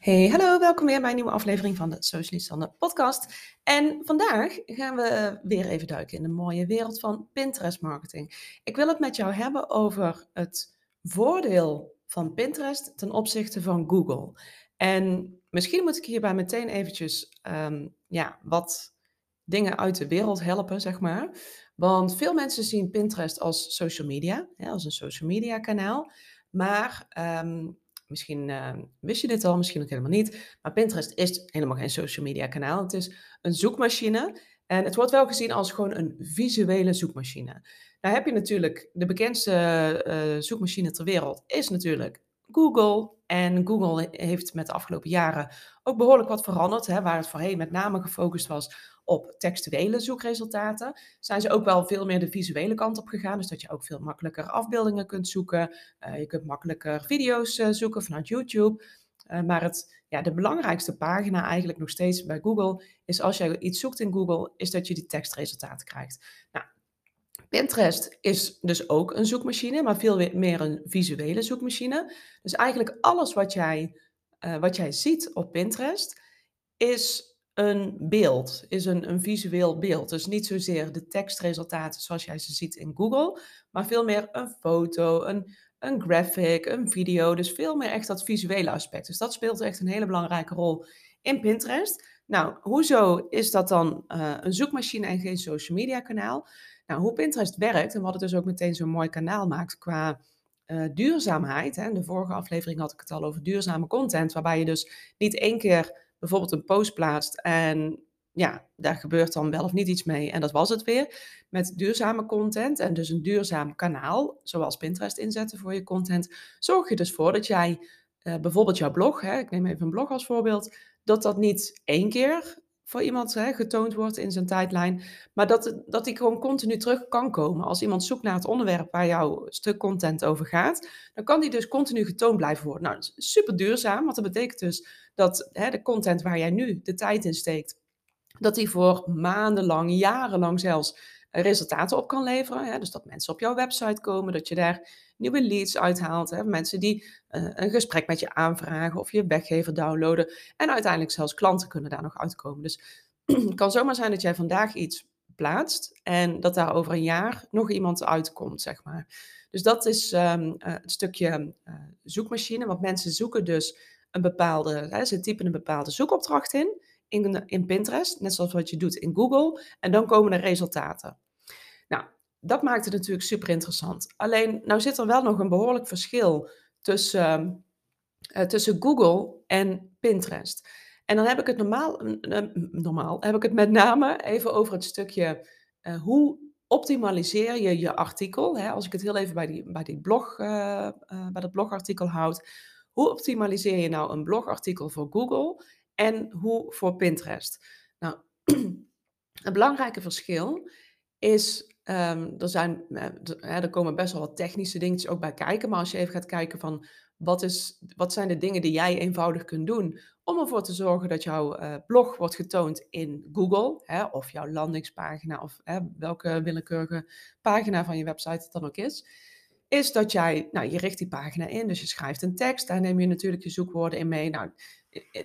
Hey, hallo, welkom weer bij een nieuwe aflevering van de Socialist podcast. En vandaag gaan we weer even duiken in de mooie wereld van Pinterest marketing. Ik wil het met jou hebben over het voordeel van Pinterest ten opzichte van Google. En misschien moet ik hierbij meteen eventjes ehm, ja, wat dingen uit de wereld helpen, zeg maar. Want veel mensen zien Pinterest als social media, als een social media kanaal. Maar ehm, Misschien uh, wist je dit al, misschien ook helemaal niet. Maar Pinterest is helemaal geen social media kanaal. Het is een zoekmachine. En het wordt wel gezien als gewoon een visuele zoekmachine. Nou heb je natuurlijk de bekendste uh, zoekmachine ter wereld is natuurlijk Google. En Google heeft met de afgelopen jaren ook behoorlijk wat veranderd. Hè, waar het voorheen met name gefocust was op textuele zoekresultaten, zijn ze ook wel veel meer de visuele kant op gegaan. Dus dat je ook veel makkelijker afbeeldingen kunt zoeken. Uh, je kunt makkelijker video's uh, zoeken vanuit YouTube. Uh, maar het, ja, de belangrijkste pagina eigenlijk nog steeds bij Google is als jij iets zoekt in Google, is dat je die tekstresultaten krijgt. Nou, Pinterest is dus ook een zoekmachine, maar veel meer een visuele zoekmachine. Dus eigenlijk alles wat jij, wat jij ziet op Pinterest is een beeld, is een, een visueel beeld. Dus niet zozeer de tekstresultaten zoals jij ze ziet in Google, maar veel meer een foto, een, een graphic, een video. Dus veel meer echt dat visuele aspect. Dus dat speelt echt een hele belangrijke rol in Pinterest. Nou, hoezo is dat dan uh, een zoekmachine en geen social media kanaal? Nou, hoe Pinterest werkt en wat het dus ook meteen zo'n mooi kanaal maakt qua uh, duurzaamheid. Hè. In de vorige aflevering had ik het al over duurzame content, waarbij je dus niet één keer bijvoorbeeld een post plaatst en ja, daar gebeurt dan wel of niet iets mee en dat was het weer. Met duurzame content en dus een duurzaam kanaal, zoals Pinterest inzetten voor je content, zorg je dus voor dat jij uh, bijvoorbeeld jouw blog, hè, ik neem even een blog als voorbeeld, dat dat niet één keer voor iemand getoond wordt in zijn tijdlijn, maar dat, dat die gewoon continu terug kan komen. Als iemand zoekt naar het onderwerp waar jouw stuk content over gaat, dan kan die dus continu getoond blijven worden. Nou, super duurzaam, want dat betekent dus dat hè, de content waar jij nu de tijd in steekt, dat die voor maandenlang, jarenlang zelfs resultaten op kan leveren. Hè? Dus dat mensen op jouw website komen, dat je daar nieuwe leads uithaalt. Hè? Mensen die uh, een gesprek met je aanvragen of je weggever downloaden. En uiteindelijk zelfs klanten kunnen daar nog uitkomen. Dus het kan zomaar zijn dat jij vandaag iets plaatst en dat daar over een jaar nog iemand uitkomt, zeg maar. Dus dat is um, het stukje uh, zoekmachine, want mensen zoeken dus een bepaalde, hè, ze typen een bepaalde zoekopdracht in, in, in Pinterest, net zoals wat je doet in Google, en dan komen er resultaten. Nou, dat maakt het natuurlijk super interessant. Alleen, nou zit er wel nog een behoorlijk verschil tussen, uh, tussen Google en Pinterest. En dan heb ik het normaal, normaal heb ik het met name even over het stukje uh, hoe optimaliseer je je artikel. Hè? Als ik het heel even bij, die, bij, die blog, bij dat blogartikel houd. Hoe optimaliseer je nou een blogartikel voor Google en hoe voor Pinterest? Nou, een belangrijke verschil is, um, er, zijn, uh, er komen best wel wat technische dingetjes ook bij kijken, maar als je even gaat kijken van wat, is, wat zijn de dingen die jij eenvoudig kunt doen om ervoor te zorgen dat jouw uh, blog wordt getoond in Google, hè, of jouw landingspagina, of hè, welke willekeurige pagina van je website het dan ook is, is dat jij, nou, je richt die pagina in, dus je schrijft een tekst, daar neem je natuurlijk je zoekwoorden in mee. Nou,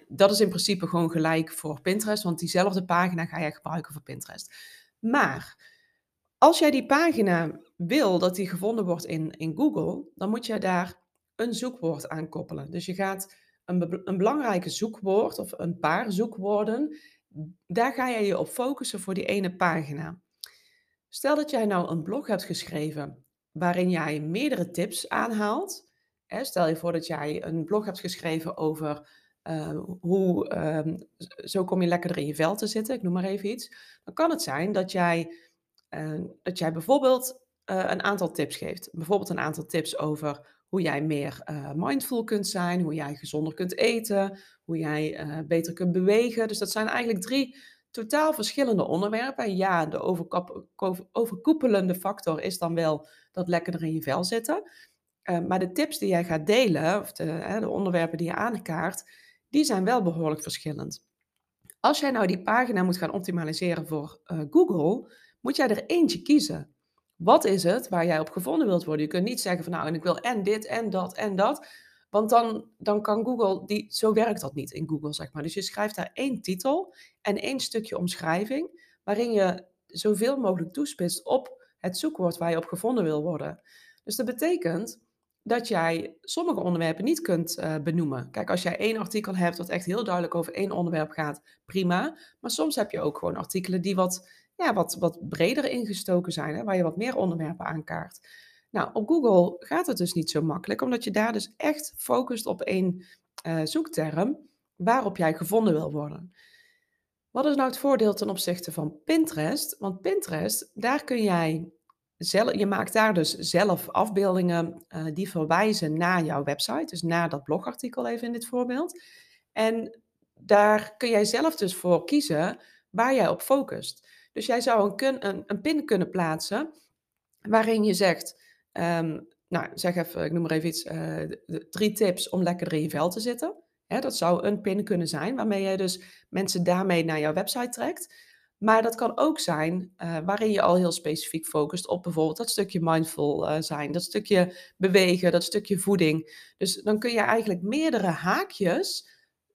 dat is in principe gewoon gelijk voor Pinterest, want diezelfde pagina ga je gebruiken voor Pinterest. Maar als jij die pagina wil dat die gevonden wordt in, in Google, dan moet je daar een zoekwoord aan koppelen. Dus je gaat een, een belangrijke zoekwoord of een paar zoekwoorden, daar ga je je op focussen voor die ene pagina. Stel dat jij nou een blog hebt geschreven waarin jij meerdere tips aanhaalt. Stel je voor dat jij een blog hebt geschreven over uh, hoe, uh, zo kom je lekkerder in je vel te zitten, ik noem maar even iets. Dan kan het zijn dat jij, uh, dat jij bijvoorbeeld eh, een aantal tips geeft. Bijvoorbeeld een aantal tips over hoe jij meer mindful kunt zijn, hoe jij gezonder kunt eten, hoe jij beter kunt bewegen. Dus dat zijn eigenlijk drie totaal verschillende onderwerpen. Ja, de overkoepelende factor is dan wel dat lekkerder in je vel zitten. Uh, maar de tips die jij gaat delen, of de, de, onderwerpen die je aankaart, die zijn wel behoorlijk verschillend. Als jij nou die pagina moet gaan optimaliseren voor uh, Google, moet jij er eentje kiezen. Wat is het waar jij op gevonden wilt worden? Je kunt niet zeggen van nou, en ik wil en dit en dat en dat. Want dan, dan kan Google, die, zo werkt dat niet in Google, zeg maar. Dus je schrijft daar één titel en één stukje omschrijving, waarin je zoveel mogelijk toespitst op het zoekwoord waar je op gevonden wil worden. Dus dat betekent dat jij sommige onderwerpen niet kunt uh, benoemen. Kijk, als jij één artikel hebt dat echt heel duidelijk over één onderwerp gaat, prima. Maar soms heb je ook gewoon artikelen die wat, ja, wat, wat breder ingestoken zijn, hè, waar je wat meer onderwerpen aankaart. Nou, op Google gaat het dus niet zo makkelijk, omdat je daar dus echt focust op één uh, zoekterm waarop jij gevonden wil worden. Wat is nou het voordeel ten opzichte van Pinterest? Want Pinterest, daar kun jij zelf, je maakt daar dus zelf afbeeldingen uh, die verwijzen naar jouw website, dus naar dat blogartikel even in dit voorbeeld. En daar kun jij zelf dus voor kiezen waar jij op focust. Dus jij zou een, een, een pin kunnen plaatsen waarin je zegt, um, nou zeg even, ik noem maar even iets, uh, drie tips om lekker in je vel te zitten. dat zou een pin kunnen zijn waarmee je dus mensen daarmee naar jouw website trekt. Maar dat kan ook zijn uh, waarin je al heel specifiek focust op bijvoorbeeld dat stukje mindful uh, zijn, dat stukje bewegen, dat stukje voeding. Dus dan kun je eigenlijk meerdere haakjes,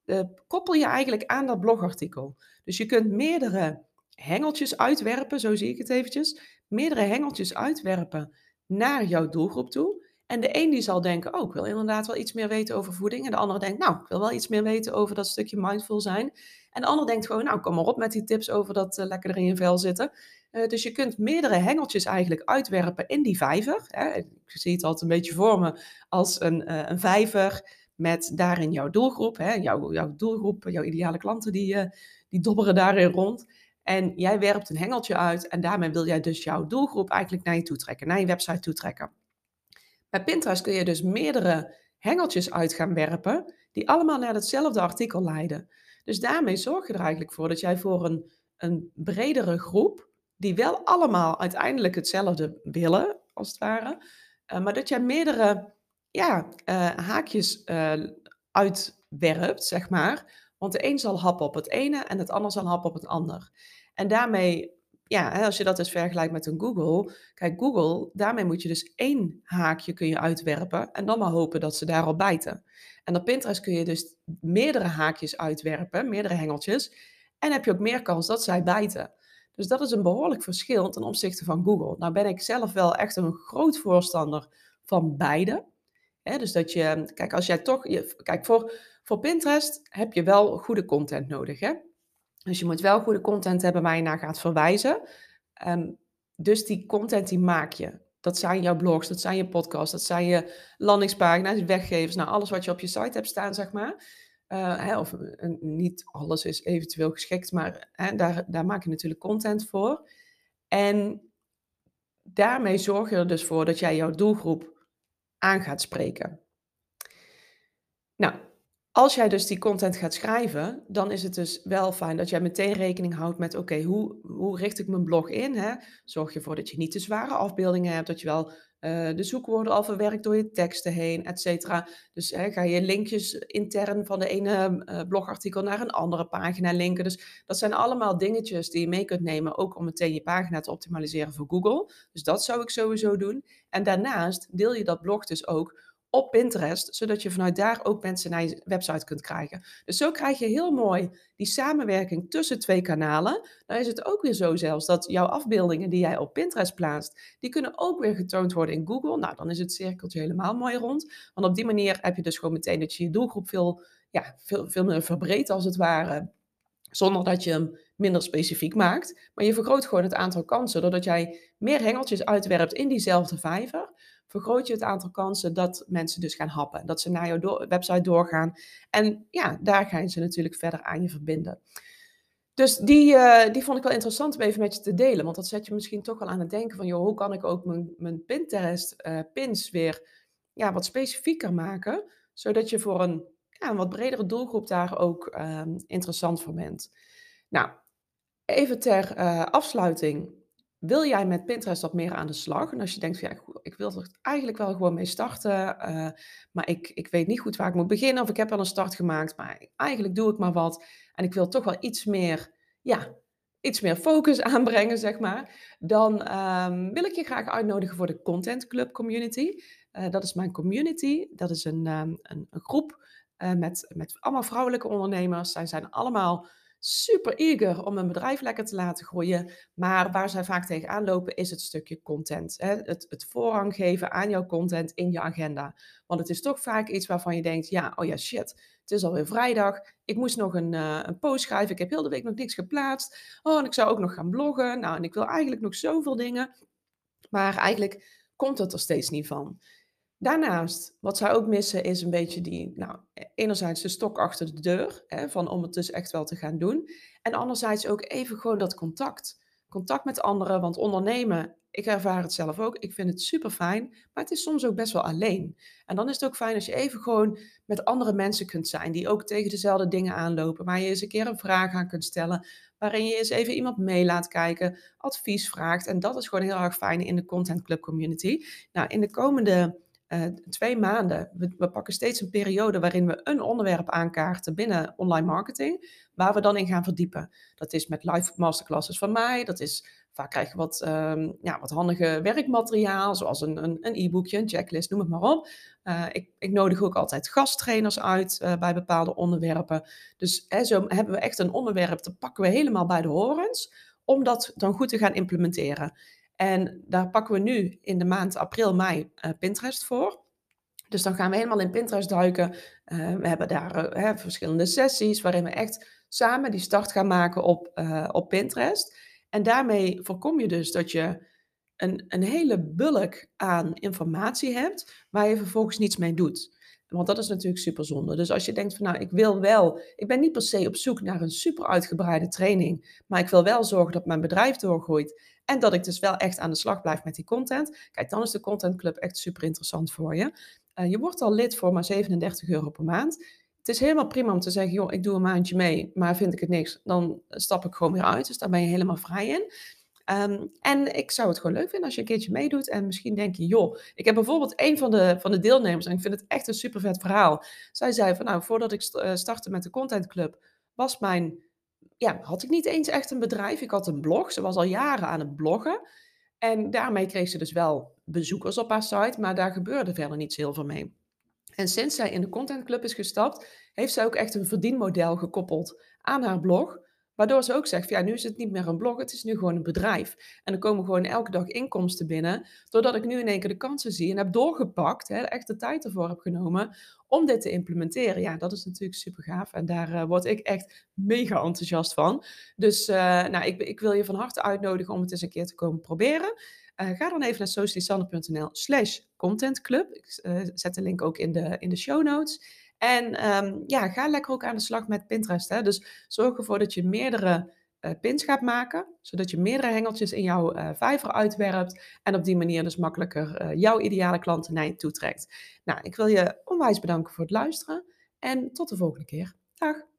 uh, koppel je eigenlijk aan dat blogartikel. Dus je kunt meerdere hengeltjes uitwerpen, zo zie ik het eventjes, meerdere hengeltjes uitwerpen naar jouw doelgroep toe. En de een die zal denken, oh, ik wil inderdaad wel iets meer weten over voeding. En de andere denkt, nou, ik wil wel iets meer weten over dat stukje mindful zijn. En de ander denkt gewoon, nou, kom maar op met die tips over dat uh, lekker in je vel zitten. Uh, dus je kunt meerdere hengeltjes eigenlijk uitwerpen in die vijver. Hè. Ik zie het altijd een beetje voor me als een, uh, een vijver met daarin jouw doelgroep. Hè. Jouw, jouw doelgroep, jouw ideale klanten, die, die dobberen daarin rond. En jij werpt een hengeltje uit en daarmee wil jij dus jouw doelgroep eigenlijk naar je toe trekken, naar je website toe trekken. Bij Pinterest kun je dus meerdere hengeltjes uit gaan werpen, die allemaal naar hetzelfde artikel leiden. Dus daarmee zorg je er eigenlijk voor dat jij voor een, een bredere groep, die wel allemaal uiteindelijk hetzelfde willen, als het ware, uh, maar dat jij meerdere ja, uh, haakjes uh, uitwerpt, zeg maar. Want de een zal happen op het ene en het ander zal happen op het ander. En daarmee ja, als je dat dus vergelijkt met een Google, kijk, Google, daarmee moet je dus één haakje kun je uitwerpen en dan maar hopen dat ze daarop bijten. En op Pinterest kun je dus meerdere haakjes uitwerpen, meerdere hengeltjes, en heb je ook meer kans dat zij bijten. Dus dat is een behoorlijk verschil ten opzichte van Google. Nou ben ik zelf wel echt een groot voorstander van beide. dus dat je, kijk, als jij toch, kijk, voor, voor Pinterest heb je wel goede content nodig. Hè? Dus je moet wel goede content hebben waar je naar gaat verwijzen. Um, dus die content die maak je. Dat zijn jouw blogs, dat zijn je podcasts, dat zijn je landingspagina's, weggevers, nou alles wat je op je site hebt staan, zeg maar. Uh, hè, of uh, niet alles is eventueel geschikt, maar hè, daar, daar maak je natuurlijk content voor. En daarmee zorg je er dus voor dat jij jouw doelgroep aan gaat spreken. Nou, als jij dus die content gaat schrijven, dan is het dus wel fijn dat jij meteen rekening houdt met: oké, hoe, hoe richt ik mijn blog in? Hè? Zorg ervoor dat je niet te zware afbeeldingen hebt, dat je wel uh, de zoekwoorden al verwerkt door je teksten heen, et cetera. Dus hè, ga je linkjes intern van de ene uh, blogartikel naar een andere pagina linken. Dus dat zijn allemaal dingetjes die je mee kunt nemen, ook om meteen je pagina te optimaliseren voor Google. Dus dat zou ik sowieso doen. En daarnaast deel je dat blog dus ook op Pinterest, zodat je vanuit daar ook mensen naar je website kunt krijgen. Dus zo krijg je heel mooi die samenwerking tussen twee kanalen. Dan is het ook weer zo zelfs dat jouw afbeeldingen die jij op Pinterest plaatst, die kunnen ook weer getoond worden in Google. Nou, dan is het cirkeltje helemaal mooi rond. Want op die manier heb je dus gewoon meteen dat je je doelgroep veel, ja, veel, veel meer verbreedt als het ware. Zonder dat je hem minder specifiek maakt. Maar je vergroot gewoon het aantal kansen. Doordat jij meer hengeltjes uitwerpt in diezelfde vijver vergroot je het aantal kansen dat mensen dus gaan happen. Dat ze naar jouw website doorgaan. En ja, daar gaan ze natuurlijk verder aan je verbinden. Dus die, uh, die vond ik wel interessant om even met je te delen. Want dat zet je misschien toch wel aan het denken van... joh, hoe kan ik ook mijn, mijn Pinterest-pins eh, weer ja, wat specifieker maken... zodat je voor een, ja, een wat bredere doelgroep daar ook uh, interessant voor bent. Nou, even ter uh, afsluiting wil jij met Pinterest wat meer aan de slag? En als je denkt, van, ja, ik wil er eigenlijk wel gewoon mee starten, uh, maar ik, ik weet niet goed waar ik moet beginnen, of ik heb al een start gemaakt, maar eigenlijk doe ik maar wat. En ik wil toch wel iets meer, ja, iets meer focus aanbrengen, zeg maar. Dan um, wil ik je graag uitnodigen voor de Content Club Community. dat is mijn community. Dat is een, um, een, groep met, met allemaal vrouwelijke ondernemers. Zij zijn allemaal super eager om een bedrijf lekker te laten groeien. Maar waar zij vaak tegenaan lopen is het stukje content. Hè? Het, het voorrang geven aan jouw content in je agenda. Want het is toch vaak iets waarvan je denkt, ja, oh ja, shit, het is alweer vrijdag. Ik moest nog een, uh, een post schrijven. Ik heb heel de week nog niks geplaatst. Oh, en ik zou ook nog gaan bloggen. Nou, en ik wil eigenlijk nog zoveel dingen. Maar eigenlijk komt het er steeds niet van. Daarnaast, wat zij ook missen, is een beetje die, nou, enerzijds de stok achter de deur, hè, van om het dus echt wel te gaan doen. En anderzijds ook even gewoon dat contact. Contact met anderen, want ondernemen, ik ervaar het zelf ook, ik vind het super fijn, maar het is soms ook best wel alleen. En dan is het ook fijn als je even gewoon met andere mensen kunt zijn, die ook tegen dezelfde dingen aanlopen, waar je eens een keer een vraag aan kunt stellen, waarin je eens even iemand mee laat kijken, advies vraagt. En dat is gewoon heel erg fijn in de Content Club community. Nou, in de komende uh, twee maanden. We, we, pakken steeds een periode waarin we een onderwerp aankaarten binnen online marketing, waar we dan in gaan verdiepen. Dat is met live masterclasses van mij, dat is vaak krijg je wat, um, ja, wat handige werkmateriaal, zoals een, een, een e-boekje, een checklist, noem het maar op. Uh, ik, ik, nodig ook altijd gasttrainers uit uh, bij bepaalde onderwerpen. Dus hè, zo hebben we echt een onderwerp, dat pakken we helemaal bij de horens, om dat dan goed te gaan implementeren. En daar pakken we nu in de maand april, mei uh, Pinterest voor. Dus dan gaan we helemaal in Pinterest duiken. Uh, we hebben daar uh, verschillende sessies waarin we echt samen die start gaan maken op, op Pinterest. En daarmee voorkom je dus dat je een, een hele bulk aan informatie hebt waar je vervolgens niets mee doet. Want dat is natuurlijk super zonde. Dus als je denkt van nou, ik wil wel, ik ben niet per se op zoek naar een super uitgebreide training, maar ik wil wel zorgen dat mijn bedrijf doorgroeit en dat ik dus wel echt aan de slag blijf met die content. Kijk, dan is de Content Club echt super interessant voor je. Uh, je wordt al lid voor maar 37 euro per maand. Het is helemaal prima om te zeggen, joh, ik doe een maandje mee, maar vind ik het niks, dan stap ik gewoon weer uit. Dus daar ben je helemaal vrij in. Um, en ik zou het gewoon leuk vinden als je een keertje meedoet en misschien denk je, joh, ik heb bijvoorbeeld een van de, van de deelnemers en ik vind het echt een super vet verhaal. Zij zei van, nou, voordat ik eh, startte met de Content Club, was mijn ja, had ik niet eens echt een bedrijf. Ik had een blog. Ze was al jaren aan het bloggen. En daarmee kreeg ze dus wel bezoekers op haar site, maar daar gebeurde verder niet heel veel mee. En sinds zij in de Content Club is gestapt, heeft zij ook echt een verdienmodel gekoppeld aan haar blog. Waardoor ze ook zegt, ja, nu is het niet meer een blog, het is nu gewoon een bedrijf. En er komen gewoon elke dag inkomsten binnen, doordat ik nu in één keer de kansen zie en heb doorgepakt, hè, echt de tijd ervoor heb genomen om dit te implementeren. Ja, dat is natuurlijk super gaaf en daar uh, word ik echt mega enthousiast van. Dus uh, nou, ik, ik, wil je van harte uitnodigen om het eens een keer te komen proberen. Uh, ga dan even naar socialisanne.nl slash contentclub. Ik zet de link ook in de, in de show notes. En um, ja, ga lekker ook aan de slag met Pinterest. Hè? Dus zorg ervoor dat je meerdere uh, pins gaat maken, zodat je meerdere hengeltjes in jouw uh, vijver uitwerpt en op die manier dus makkelijker uh, jouw ideale klanten naar je toe trekt. Nou, ik wil je onwijs bedanken voor het luisteren en tot de volgende keer. Dag!